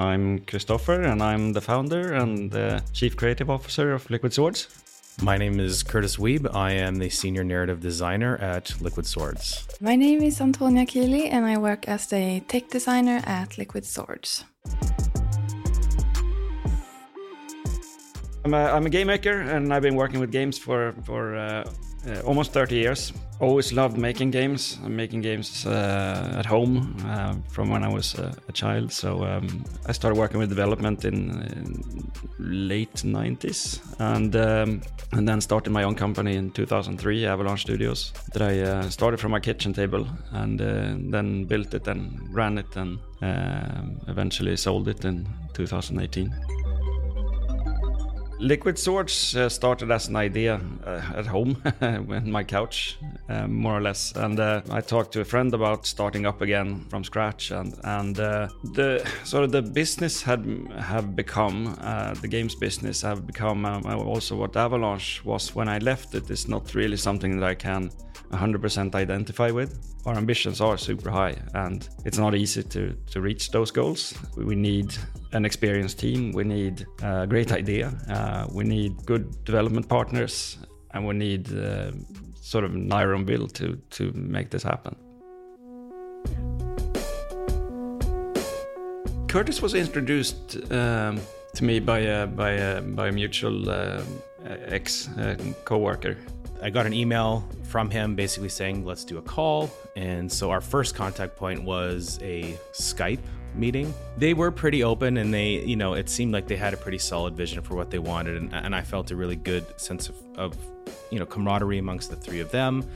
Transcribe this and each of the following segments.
I'm Christofer, and I'm the founder and the chief creative officer of Liquid Swords. My name is Kurtis Wiebe. I am the senior narrative designer at Liquid Swords. My name is Antonia Keeley, and I work as the tech designer at Liquid Swords. I'm a, I'm a game maker, and I've been working with games for for uh, uh, almost 30 years. Always loved making games. I'm making games uh, at home uh, from when I was a child. So um, I started working with development in, in late 90s, and um, and then started my own company in 2003, Avalanche Studios. That I uh, started from my kitchen table and uh, then built it and ran it and um, eventually sold it in 2018. Liquid Swords uh, started as an idea uh, at home on my couch, uh, more or less. And uh, I talked to a friend about starting up again from scratch, and and uh, the sort of the business had have become uh, the games business have become um, also what Avalanche was when I left it. Is not really something that I can 100% identify with. Our ambitions are super high, and it's not easy to, to reach those goals. We need an experienced team, we need a great idea, uh, we need good development partners, and we need uh, sort of an will to, to make this happen. Kurtis was introduced um, to me by a, by a, by a mutual uh, ex uh, co-worker I got an email from him basically saying, let's do a call. And so our first contact point was a Skype meeting. They were pretty open and they, you know, it seemed like they had a pretty solid vision for what they wanted. And, and I felt a really good sense of, of, you know, camaraderie amongst the three of them.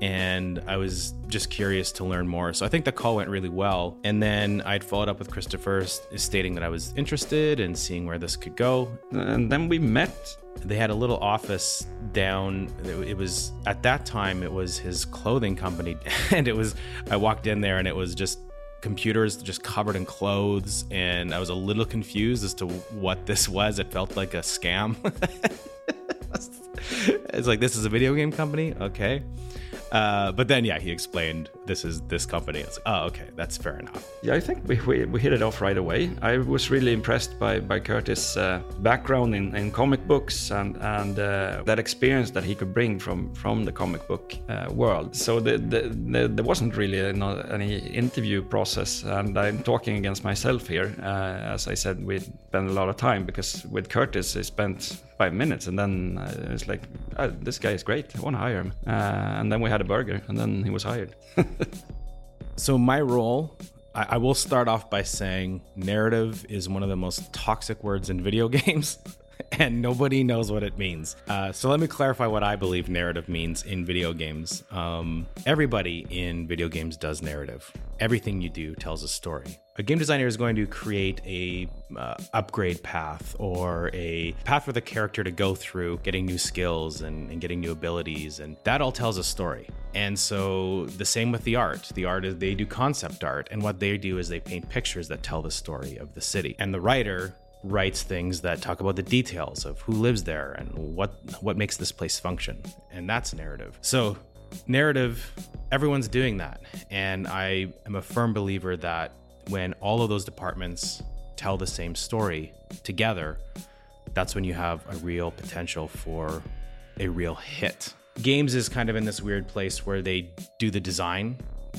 And I was just curious to learn more. So I think the call went really well. And then I'd followed up with Christofer stating that I was interested and seeing where this could go. And then we met. They had a little office down. It was at that time it was his clothing company. And it was i walked in there and it was just computers just covered in clothes. And i was a little confused as to what this was. It felt like a scam. It's like this is a video game company? Okay uh, but then, yeah, he explained this is this company. It's oh, okay, that's fair enough. Yeah, I think we, we, we hit it off right away. I was really impressed by by Kurtis' uh, background in, in comic books and and uh, that experience that he could bring from from the comic book uh, world. So the, the, the, there wasn't really any interview process, and I'm talking against myself here. Uh, as I said, we spent a lot of time because with Kurtis, I spent five minutes, and then uh, it's like, oh, this guy is great. I want to hire him. and then we had a burger, and then he was hired. so my role I, will start off by saying narrative is one of the most toxic words in video games. and nobody knows what it means. Uh, so let me clarify what I believe narrative means in video games. Um, everybody in video games does narrative. Everything you do tells a story. A game designer is going to create a uh, upgrade path or a path for the character to go through, getting new skills and, and getting new abilities, and that all tells a story. And so the same with the art. The art is they do concept art, and what they do is they paint pictures that tell the story of the city. And the writer writes things that talk about the details of who lives there and what what makes this place function. And that's narrative. So narrative everyone's doing that. And i am a firm believer that when all of those departments tell the same story together that's when you have a real potential for a real hit. Games is kind of in this weird place where they do the design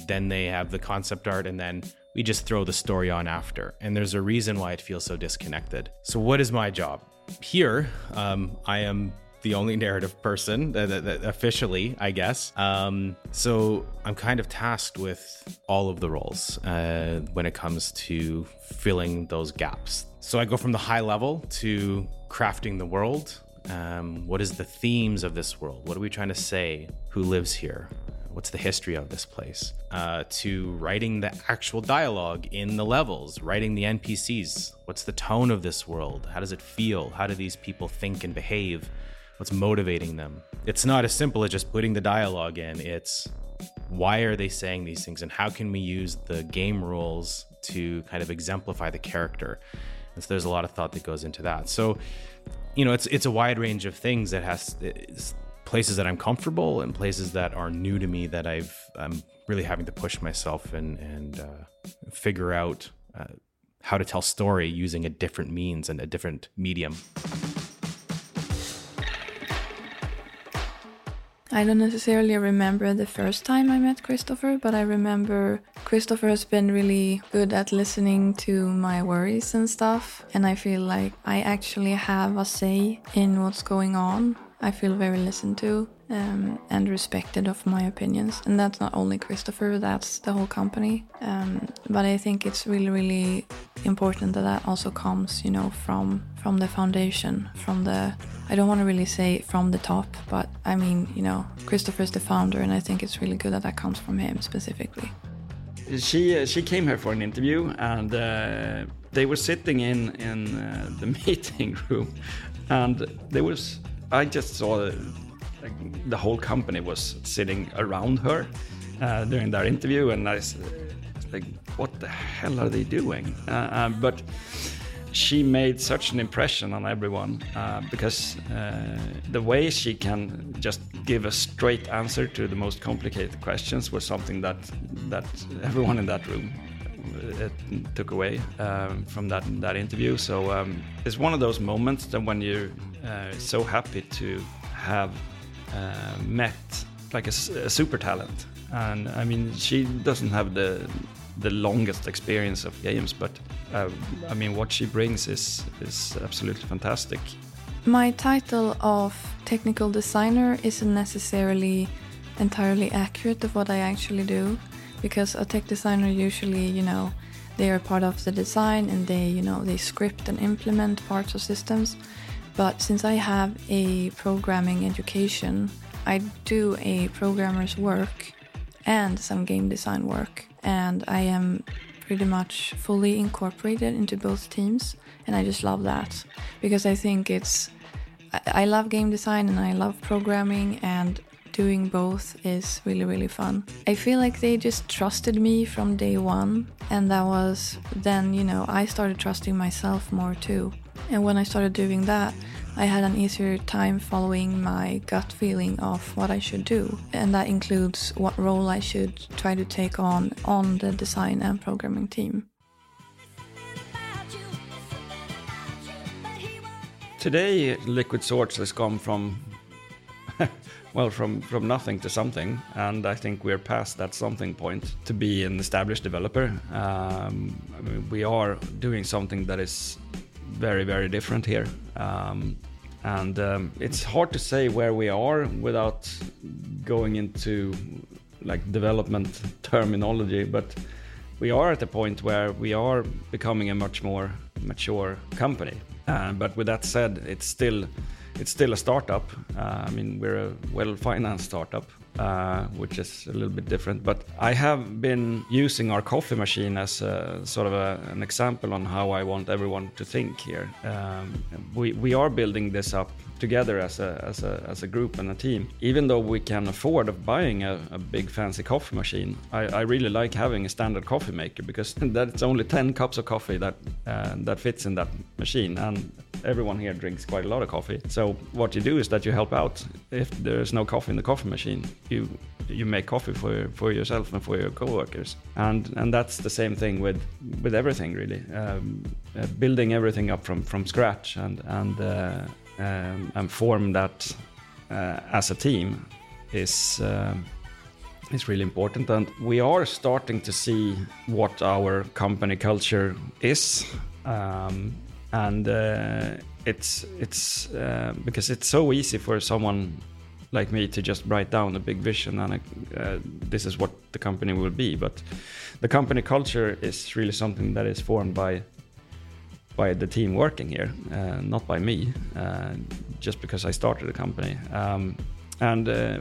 then they have the concept art and then we just throw the story on after. And there's a reason why it feels so disconnected. So, what is my job? Here, um, I am the only narrative person, uh, officially, I guess. Um, so I'm kind of tasked with all of the roles uh, when it comes to filling those gaps. So I go from the high level to crafting the world. Um, what is the themes of this world? What are we trying to say? Who lives here? What's the history of this place, uh, to writing the actual dialogue in the levels, writing the NPCs. What's the tone of this world? How does it feel? How do these people think and behave? What's motivating them? It's not as simple as just putting the dialogue in. It's why are they saying these things and how can we use the game rules to kind of exemplify the character? And so there's a lot of thought that goes into that. So, you know, it's it's a wide range of things that has places that I'm comfortable and places that are new to me that I've I'm really having to push myself and and uh, figure out uh, how to tell story using a different means and a different medium. I don't necessarily remember the first time I met Christofer, but I remember Christofer has been really good at listening to my worries and stuff. And I feel like I actually have a say in what's going on. I feel very listened to um, and respected of my opinions. And that's not only Christofer, that's the whole company. Um, but I think it's really, really important that that also comes, you know, from from the foundation, from the I don't want to really say from the top, but I mean, you know, Christofer's the founder, and I think it's really good that that comes from him specifically. She she came here for an interview, and uh, they were sitting in in uh, the meeting room, and there was I just saw the, whole company was sitting around her uh, during their interview, and I was like, what the hell are they doing? Uh, uh, but she made such an impression on everyone uh, because uh, the way she can just give a straight answer to the most complicated questions was something that that everyone in that room uh, took away um, from that that interview. So um, it's one of those moments that when you're uh, so happy to have uh, met like a, a super talent, and I mean she doesn't have the the longest experience of games, but uh, I mean, what she brings is is absolutely fantastic. My title of technical designer isn't necessarily entirely accurate of what I actually do, because a tech designer usually, you know, they are part of the design and they, you know, they script and implement parts of systems. But since I have a programming education, I do a programmer's work and some game design work and I am pretty much fully incorporated into both teams and I just love that because I think it's I, love game design and I love programming and doing both is really really fun. I feel like they just trusted me from day 1 and that was then you know I started trusting myself more too. And when I started doing that I had an easier time following my gut feeling of what I should do. And that includes what role I should try to take on on the design and programming team. Today, Liquid Swords has come from, well, from, from nothing to something, and I think we're past that something point to be an established developer. Um, I mean, we are doing something that is very, very different here. Um, and um, it's hard to say where we are without going into like development terminology, but we are at a point where we are becoming a much more mature company. Uh, but with that said, it's still it's still a startup. Uh, I mean, we're a well-financed startup, uh, which is a little bit different. But I have been using our coffee machine as a, sort of a, an example on how I want everyone to think here. Um, we, we are building this up together as a, as a, as a group and a team. Even though we can afford buying a, a big fancy coffee machine, I, I, really like having a standard coffee maker because that's only 10 cups of coffee that, uh, that fits in that machine. And everyone here drinks quite a lot of coffee. So what you do is that you help out. If there's no coffee in the coffee machine, you you make coffee for for yourself and for your coworkers. And and that's the same thing with with everything really. Um, uh, building everything up from from scratch and and uh, um, and form that uh, as a team is. Uh, is really important, and we are starting to see what our company culture is. Um, and uh, it's it's uh, because it's so easy for someone like me to just write down a big vision and uh, this is what the company will be. But the company culture is really something that is formed by by the team working here uh, not by me uh, just because I started the company. Um, and uh,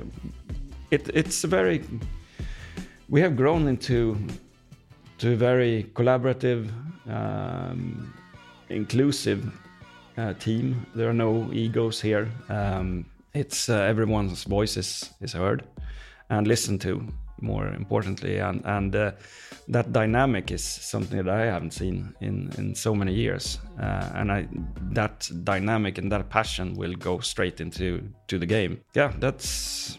it, it's very we have grown into to a very collaborative um, inclusive uh, team. There are no egos here. Um, it's uh, everyone's voice is, is heard and listened to. More importantly, and and uh, that dynamic is something that I haven't seen in in so many years. Uh, and I that dynamic and that passion will go straight into to the game. Yeah, that's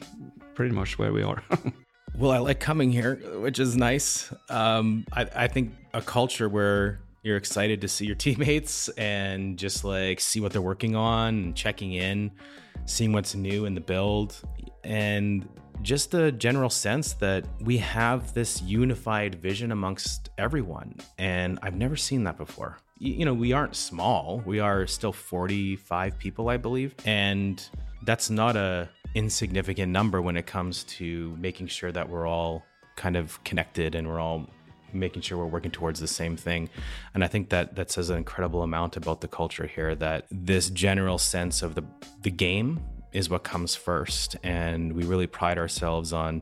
pretty much where we are. well, I like coming here, which is nice. Um, I, I think a culture where You're excited to see your teammates and just like see what they're working on and checking in, seeing what's new in the build. And just a general sense that we have this unified vision amongst everyone. And I've never seen that before. You know, we aren't small. We are still 45 people, I believe. And that's not a insignificant number when it comes to making sure that we're all kind of connected and we're all making sure we're working towards the same thing. And I think that that says an incredible amount about the culture here that this general sense of the the game is what comes first and we really pride ourselves on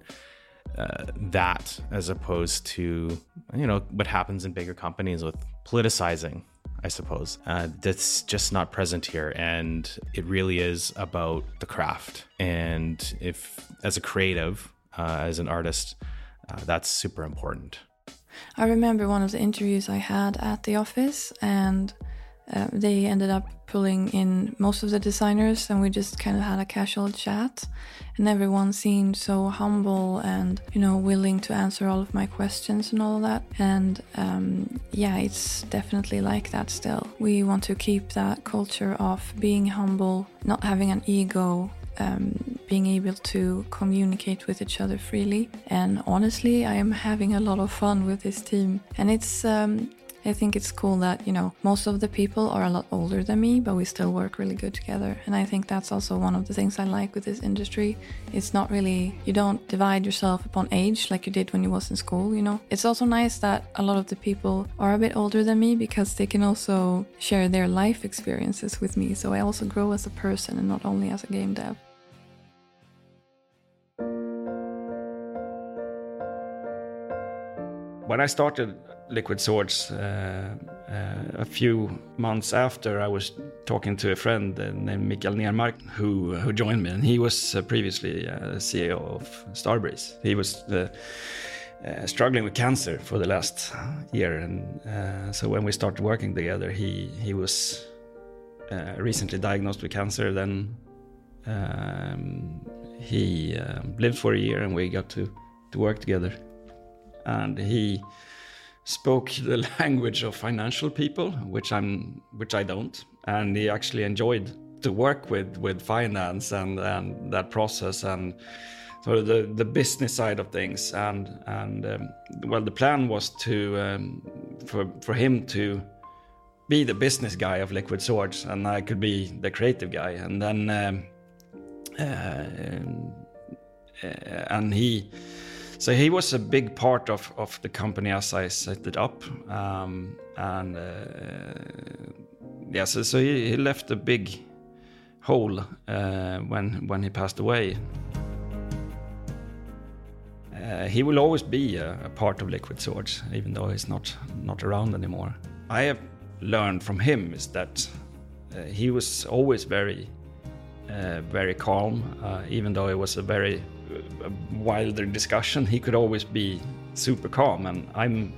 uh, that as opposed to you know what happens in bigger companies with politicizing I suppose. Uh, that's just not present here. And it really is about the craft. And if, as a creative, uh, as an artist, uh, that's super important. I remember one of the interviews I had at the office, and uh, they ended up pulling in most of the designers, and we just kind of had a casual chat. And everyone seemed so humble and, you know, willing to answer all of my questions and all of that. And um, yeah, it's definitely like that still. We want to keep that culture of being humble, not having an ego, um, being able to communicate with each other freely. And honestly, I am having a lot of fun with this team. And it's, um, I think it's cool that, you know, most of the people are a lot older than me, but we still work really good together. And I think that's also one of the things I like with this industry. It's not really, you don't divide yourself upon age like you did when you was in school, you know. It's also nice that a lot of the people are a bit older than me because they can also share their life experiences with me. So I also grow as a person and not only as a game dev. When I started Liquid Swords uh, uh, a few months after, I was talking to a friend uh, named Mikael Nermark who who joined me, and he was uh, previously uh, CEO of Starbreeze. He was uh, struggling with cancer for the last year, and so when we started working together, he he was recently diagnosed with cancer. Then um, he lived for a year, and we got to to work together and he spoke the language of financial people, which I'm, which I don't, and he actually enjoyed to work with with finance and and that process and sort of the the business side of things. And and um, well the plan was to um, for for him to be the business guy of Liquid Swords and I could be the creative guy. And then um, uh, and he so he was a big part of, of the company as I set it up. Um, and uh, yeah, so, so he, he, left a big hole uh, when, when he passed away. Uh, he will always be a, a, part of Liquid Swords, even though he's not, not around anymore. I have learned from him is that uh, he was always very, uh, very calm, uh, even though he was a very a wilder discussion, he could always be super calm. And I'm,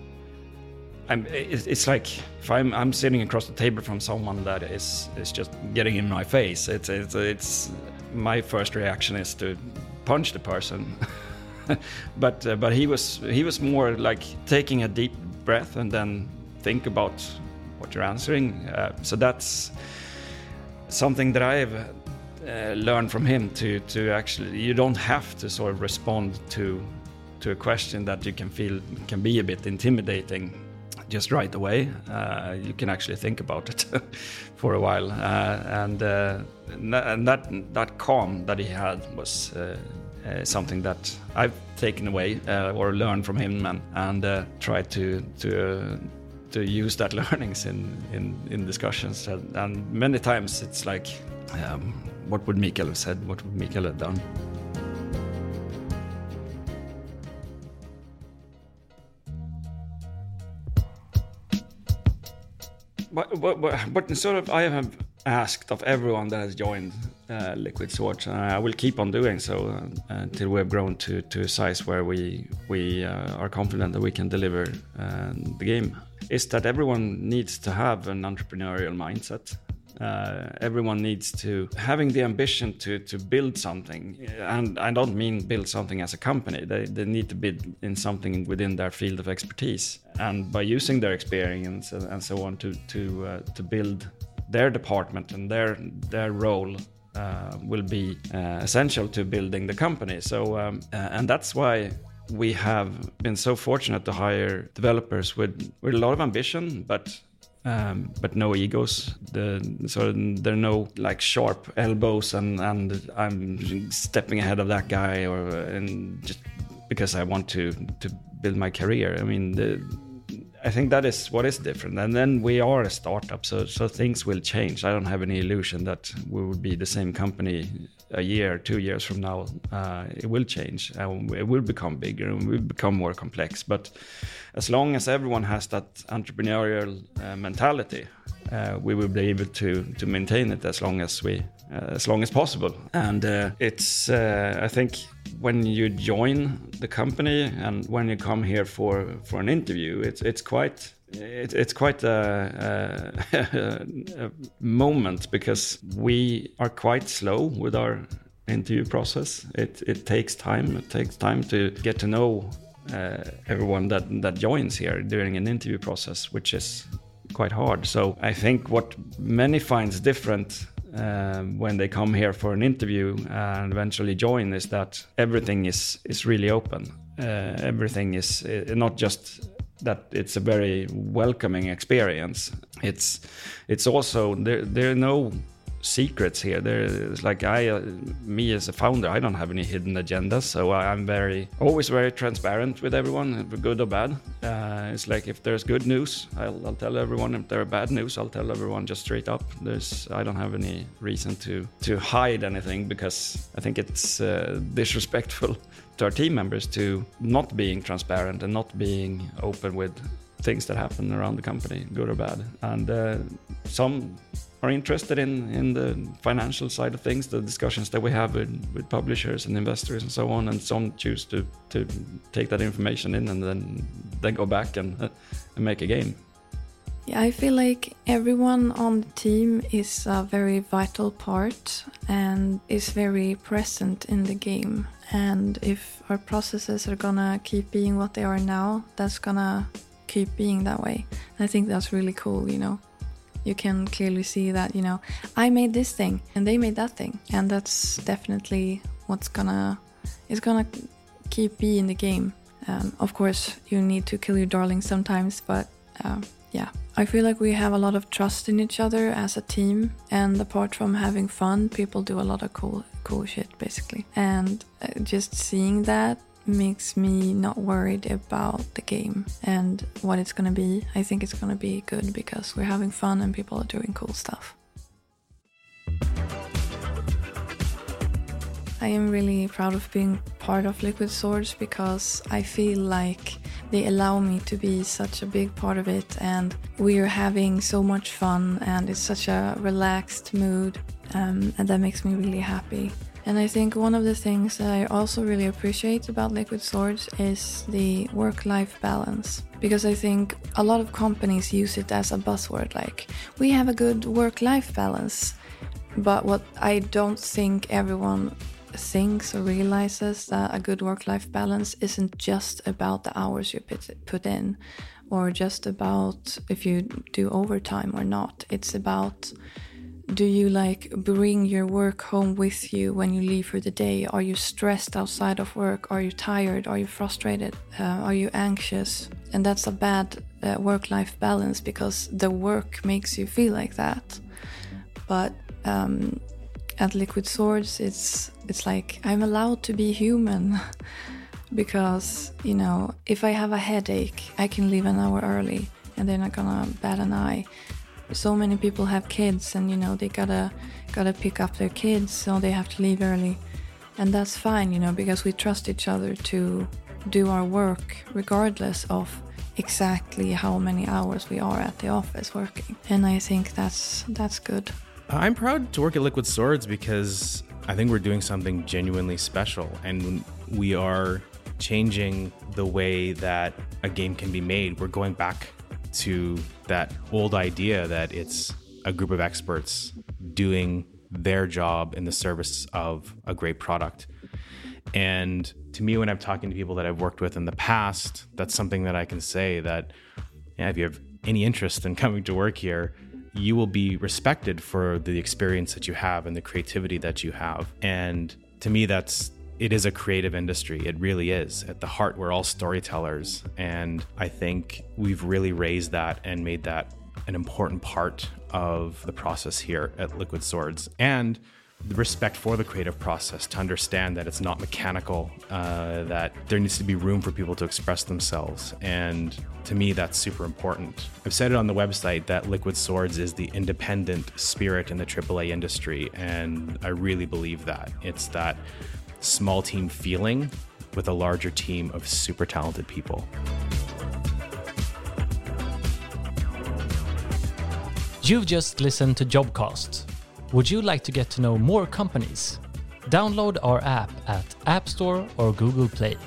I'm. It's like if I'm I'm sitting across the table from someone that is is just getting in my face. It's it's it's my first reaction is to punch the person. but uh, but he was he was more like taking a deep breath and then think about what you're answering. Uh, so that's something that I've uh, learn from him to to actually you don't have to sort of respond to to a question that you can feel can be a bit intimidating just right away. Uh, you can actually think about it for a while, uh, and uh, and that that calm that he had was. Uh, something that I've taken away or learned from him, and, and tried to to to use that learnings in in, in discussions. And, and many times it's like um, what would Mikael have said? What would Mikael have done? But, but, but, but sort of, I have asked of everyone that has joined uh, Liquid Swords, and I will keep on doing so uh, until we have grown to, to a size where we we uh, are confident that we can deliver uh, the game. Is that everyone needs to have an entrepreneurial mindset Uh, everyone needs to having the ambition to to build something, and I don't mean build something as a company. They they need to build in something within their field of expertise, and by using their experience and, and so on to to uh, to build their department and their their role uh, will be uh, essential to building the company. So, um, uh, and that's why we have been so fortunate to hire developers with with a lot of ambition, but um, but no egos. The so there are no like sharp elbows and and I'm stepping ahead of that guy or and just because I want to to build my career. I mean the I think that is what is different. And then we are a startup, so so things will change. I don't have any illusion that we will be the same company a year, two years from now. Uh, it will change. and it will become bigger and will become more complex. But as long as everyone has that entrepreneurial uh, mentality, uh, we will be able to to maintain it as long as we uh, as long as possible. And uh, it's uh, I think when you join the company and when you come here for for an interview, it's it's quite it, it's quite a, a, a, moment because we are quite slow with our interview process. It it takes time. It takes time to get to know uh, everyone that that joins here during an interview process, which is quite hard. So I think what many finds different um, when they come here for an interview and eventually join is that everything is is really open. Uh, everything is uh, not just that it's a very welcoming experience. It's it's also there there are no secrets here. There's like I, uh, me as a founder, I don't have any hidden agendas. So I'm very, always very transparent with everyone, good or bad. Uh, it's like if there's good news, I'll, I'll tell everyone. If there are bad news, I'll tell everyone just straight up. There's, I don't have any reason to to hide anything because I think it's uh, disrespectful to our team members to not being transparent and not being open with things that happen around the company, good or bad. And uh, some are interested in in the financial side of things, the discussions that we have with, with publishers and investors and so on, and some choose to to take that information in and then then go back and, uh, and make a game. Yeah, I feel like everyone on the team is a very vital part and is very present in the game. And if our processes are gonna keep being what they are now, that's gonna keep being that way. I think that's really cool, you know you can clearly see that you know i made this thing and they made that thing. And that's definitely what's gonna is gonna keep be in the game. Um, of course you need to kill your darlings sometimes but uh, yeah. I feel like we have a lot of trust in each other as a team. And apart from having fun people do a lot of cool cool shit basically. And uh, just seeing that makes me not worried about the game and what it's gonna be. I think it's gonna be good because we're having fun and people are doing cool stuff. I am really proud of being part of Liquid Swords because I feel like they allow me to be such a big part of it and we're having so much fun and it's such a relaxed mood um, and that makes me really happy. And I think one of the things that I also really appreciate about Liquid Swords is the work life balance. Because I think a lot of companies use it as a buzzword, like, we have a good work life balance. But what I don't think everyone thinks or realizes that a good work life balance isn't just about the hours you put in or just about if you do overtime or not. It's about do you like bring your work home with you when you leave for the day? Are you stressed outside of work? Are you tired? Are you frustrated? Uh, are you anxious? And that's a bad uh, work life balance because the work makes you feel like that. But um, at Liquid Swords, it's it's like I'm allowed to be human because you know if I have a headache, I can leave an hour early and they're not gonna bat an eye so many people have kids and you know they gotta gotta pick up their kids so they have to leave early. And that's fine you know because we trust each other to do our work regardless of exactly how many hours we are at the office working. And i think that's that's good. I'm proud to work at liquid swords because i think we're doing something genuinely special and we are changing the way that a game can be made. We're going back to that old idea that it's a group of experts doing their job in the service of a great product. And to me, when I'm talking to people that I've worked with in the past, that's something that I can say that yeah, if you have any interest in coming to work here, you will be respected for the experience that you have and the creativity that you have. And to me, that's it is a creative industry. It really is. At the heart, we're all storytellers. And I think we've really raised that and made that an important part of the process here at Liquid Swords. And the respect for the creative process to understand that it's not mechanical, uh, that there needs to be room for people to express themselves. And to me, that's super important. I've said it on the website that Liquid Swords is the independent spirit in the AAA industry. And I really believe that. It's that small team feeling with a larger team of super talented people. You've just listened to Jobcast. Would you like to get to know more companies? Download our app at App Store or Google Play.